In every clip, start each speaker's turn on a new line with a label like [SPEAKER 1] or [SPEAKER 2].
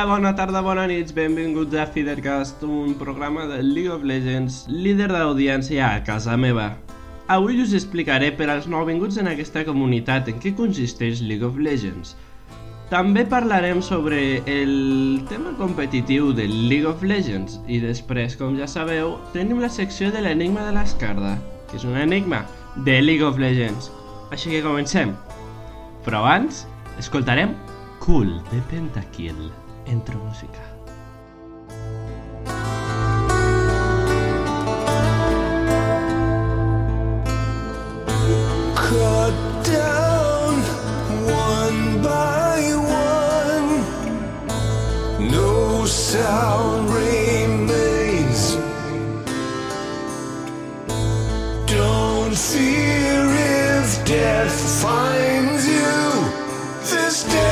[SPEAKER 1] Dia, bona tarda, bona nit, benvinguts a Feedercast, un programa de League of Legends, líder d'audiència a casa meva. Avui us explicaré per als nouvinguts en aquesta comunitat en què consisteix League of Legends. També parlarem sobre el tema competitiu de League of Legends i després, com ja sabeu, tenim la secció de l'enigma de l'escarda, que és un enigma de League of Legends. Així que comencem. Però abans, escoltarem Cool de Pentakill.
[SPEAKER 2] en tu música. sound remains. Don't fear if death finds you this day.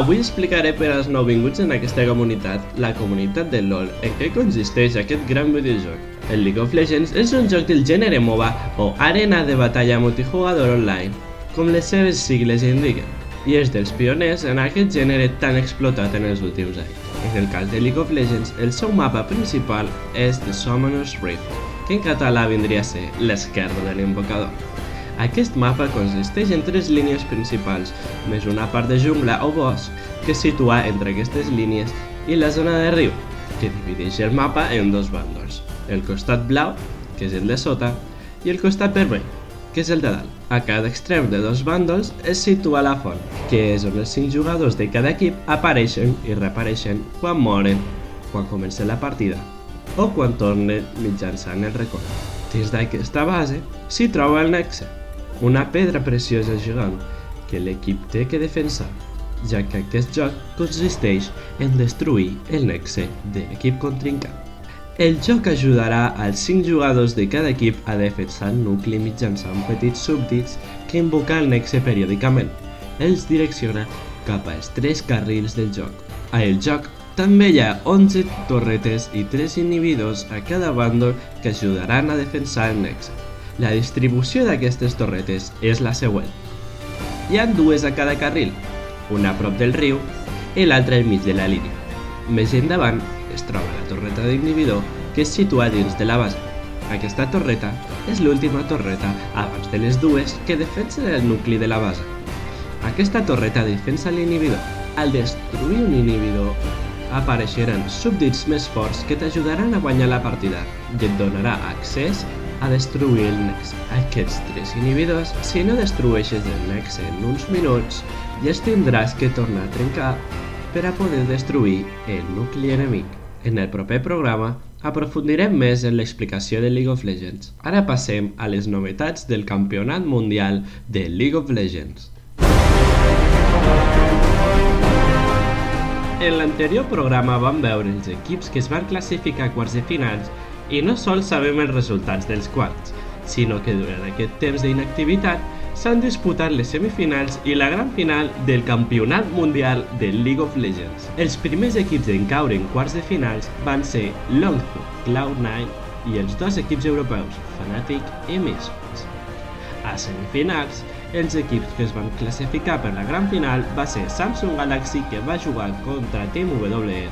[SPEAKER 1] Avui explicaré per als nouvinguts en aquesta comunitat, la comunitat del LoL, en què consisteix aquest gran videojoc. El League of Legends és un joc del gènere MOBA o arena de batalla multijugador online, com les seves sigles indiquen, i és dels pioners en aquest gènere tan explotat en els últims anys. En el cas de League of Legends, el seu mapa principal és The Summoner's Rift, que en català vindria a ser l'esquerra de l'invocador. Aquest mapa consisteix en tres línies principals, més una part de jungla o bosc que es situa entre aquestes línies i la zona de riu, que divideix el mapa en dos bàndols, el costat blau, que és el de sota, i el costat vermell, que és el de dalt. A cada extrem de dos bàndols es situa la font, que és on els cinc jugadors de cada equip apareixen i reapareixen quan moren, quan comença la partida o quan tornen mitjançant el record. Dins d'aquesta base s'hi troba el nexe, una pedra preciosa gegant que l'equip té que defensar, ja que aquest joc consisteix en destruir el nexe de l'equip contrincant. El joc ajudarà als 5 jugadors de cada equip a defensar el nucli mitjançant petits súbdits que invoca el nexe periòdicament. Els direcciona cap als 3 carrils del joc. A el joc també hi ha 11 torretes i 3 inhibidors a cada bàndol que ajudaran a defensar el nexe. La distribució d'aquestes torretes és la següent. Hi ha dues a cada carril, una a prop del riu i l'altra al mig de la línia. Més endavant es troba la torreta d'inhibidor que es situa dins de la base. Aquesta torreta és l'última torreta abans de les dues que defensen el nucli de la base. Aquesta torreta defensa l'inhibidor. Al destruir un inhibidor, apareixeran súbdits més forts que t'ajudaran a guanyar la partida i et donarà accés a destruir. Aquests tres inhibidors, si no destrueixes el nexe en uns minuts, ja es tindràs que tornar a trencar per a poder destruir el nucli enemic. En el proper programa aprofundirem més en l'explicació de League of Legends. Ara passem a les novetats del Campionat Mundial de League of Legends. En l'anterior programa vam veure els equips que es van classificar a quarts de finals i no sols sabem els resultats dels quarts, sinó que durant aquest temps d'inactivitat s'han disputat les semifinals i la gran final del Campionat Mundial de League of Legends. Els primers equips en caure en quarts de finals van ser Longzhu, Cloud9 i els dos equips europeus, Fnatic i Misfits. A semifinals, els equips que es van classificar per la gran final va ser Samsung Galaxy que va jugar contra Team WE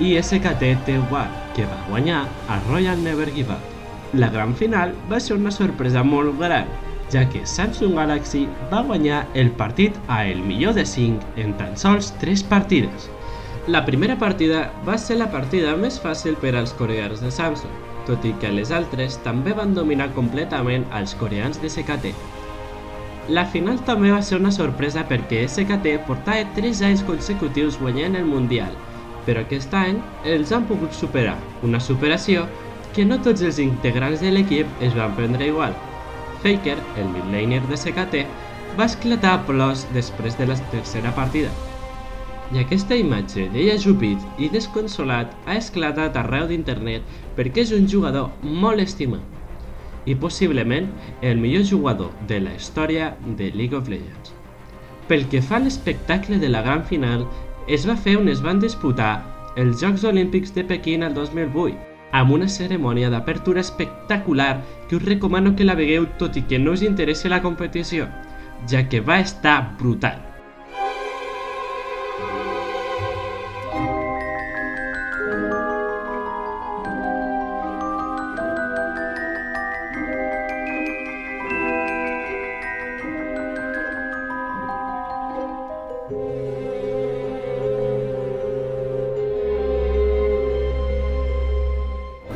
[SPEAKER 1] i SKT T1 que va guanyar a Royal Never Give Up. La gran final va ser una sorpresa molt gran, ja que Samsung Galaxy va guanyar el partit a el millor de 5 en tan sols 3 partides. La primera partida va ser la partida més fàcil per als coreans de Samsung, tot i que les altres també van dominar completament als coreans de SKT. La final també va ser una sorpresa perquè SKT portava 3 anys consecutius guanyant el Mundial però aquest any els han pogut superar, una superació que no tots els integrants de l'equip es van prendre igual. Faker, el midlaner de SKT, va esclatar a plors després de la tercera partida. I aquesta imatge d'ell ajupit i desconsolat ha esclatat arreu d'internet perquè és un jugador molt estimat i possiblement el millor jugador de la història de League of Legends. Pel que fa a l'espectacle de la gran final, es va fer on es van disputar els Jocs Olímpics de Pequín el 2008, amb una cerimònia d'apertura espectacular que us recomano que la vegueu tot i que no us interessi la competició, ja que va estar brutal.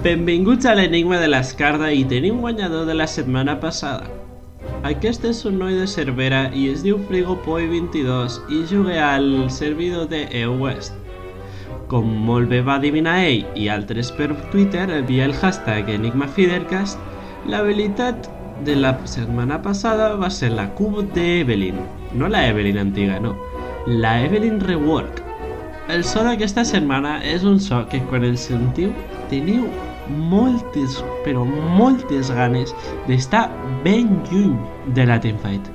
[SPEAKER 1] Benvinguts a l'enigma de l'Escarda i tenim guanyador de la setmana passada. Aquest és un noi de Cervera i es diu FrigoPoi22 i juga al servidor de EUWest. Com molt bé va adivinar ell i altres per Twitter via el hashtag EnigmaFidercast, l'habilitat de la setmana passada va ser la cub d'Evelyn, no la Evelyn antiga, no, la Evelyn Rework. El so d'aquesta setmana és un so que quan el sentiu teniu moltes, però moltes ganes d'estar ben lluny de la Teamfight.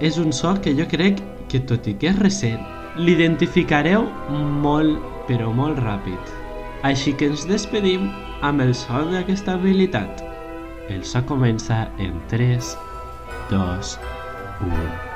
[SPEAKER 1] És un so que jo crec que, tot i que és recent, l'identificareu molt, però molt ràpid. Així que ens despedim amb el so d'aquesta habilitat. El so comença en 3, 2, 1...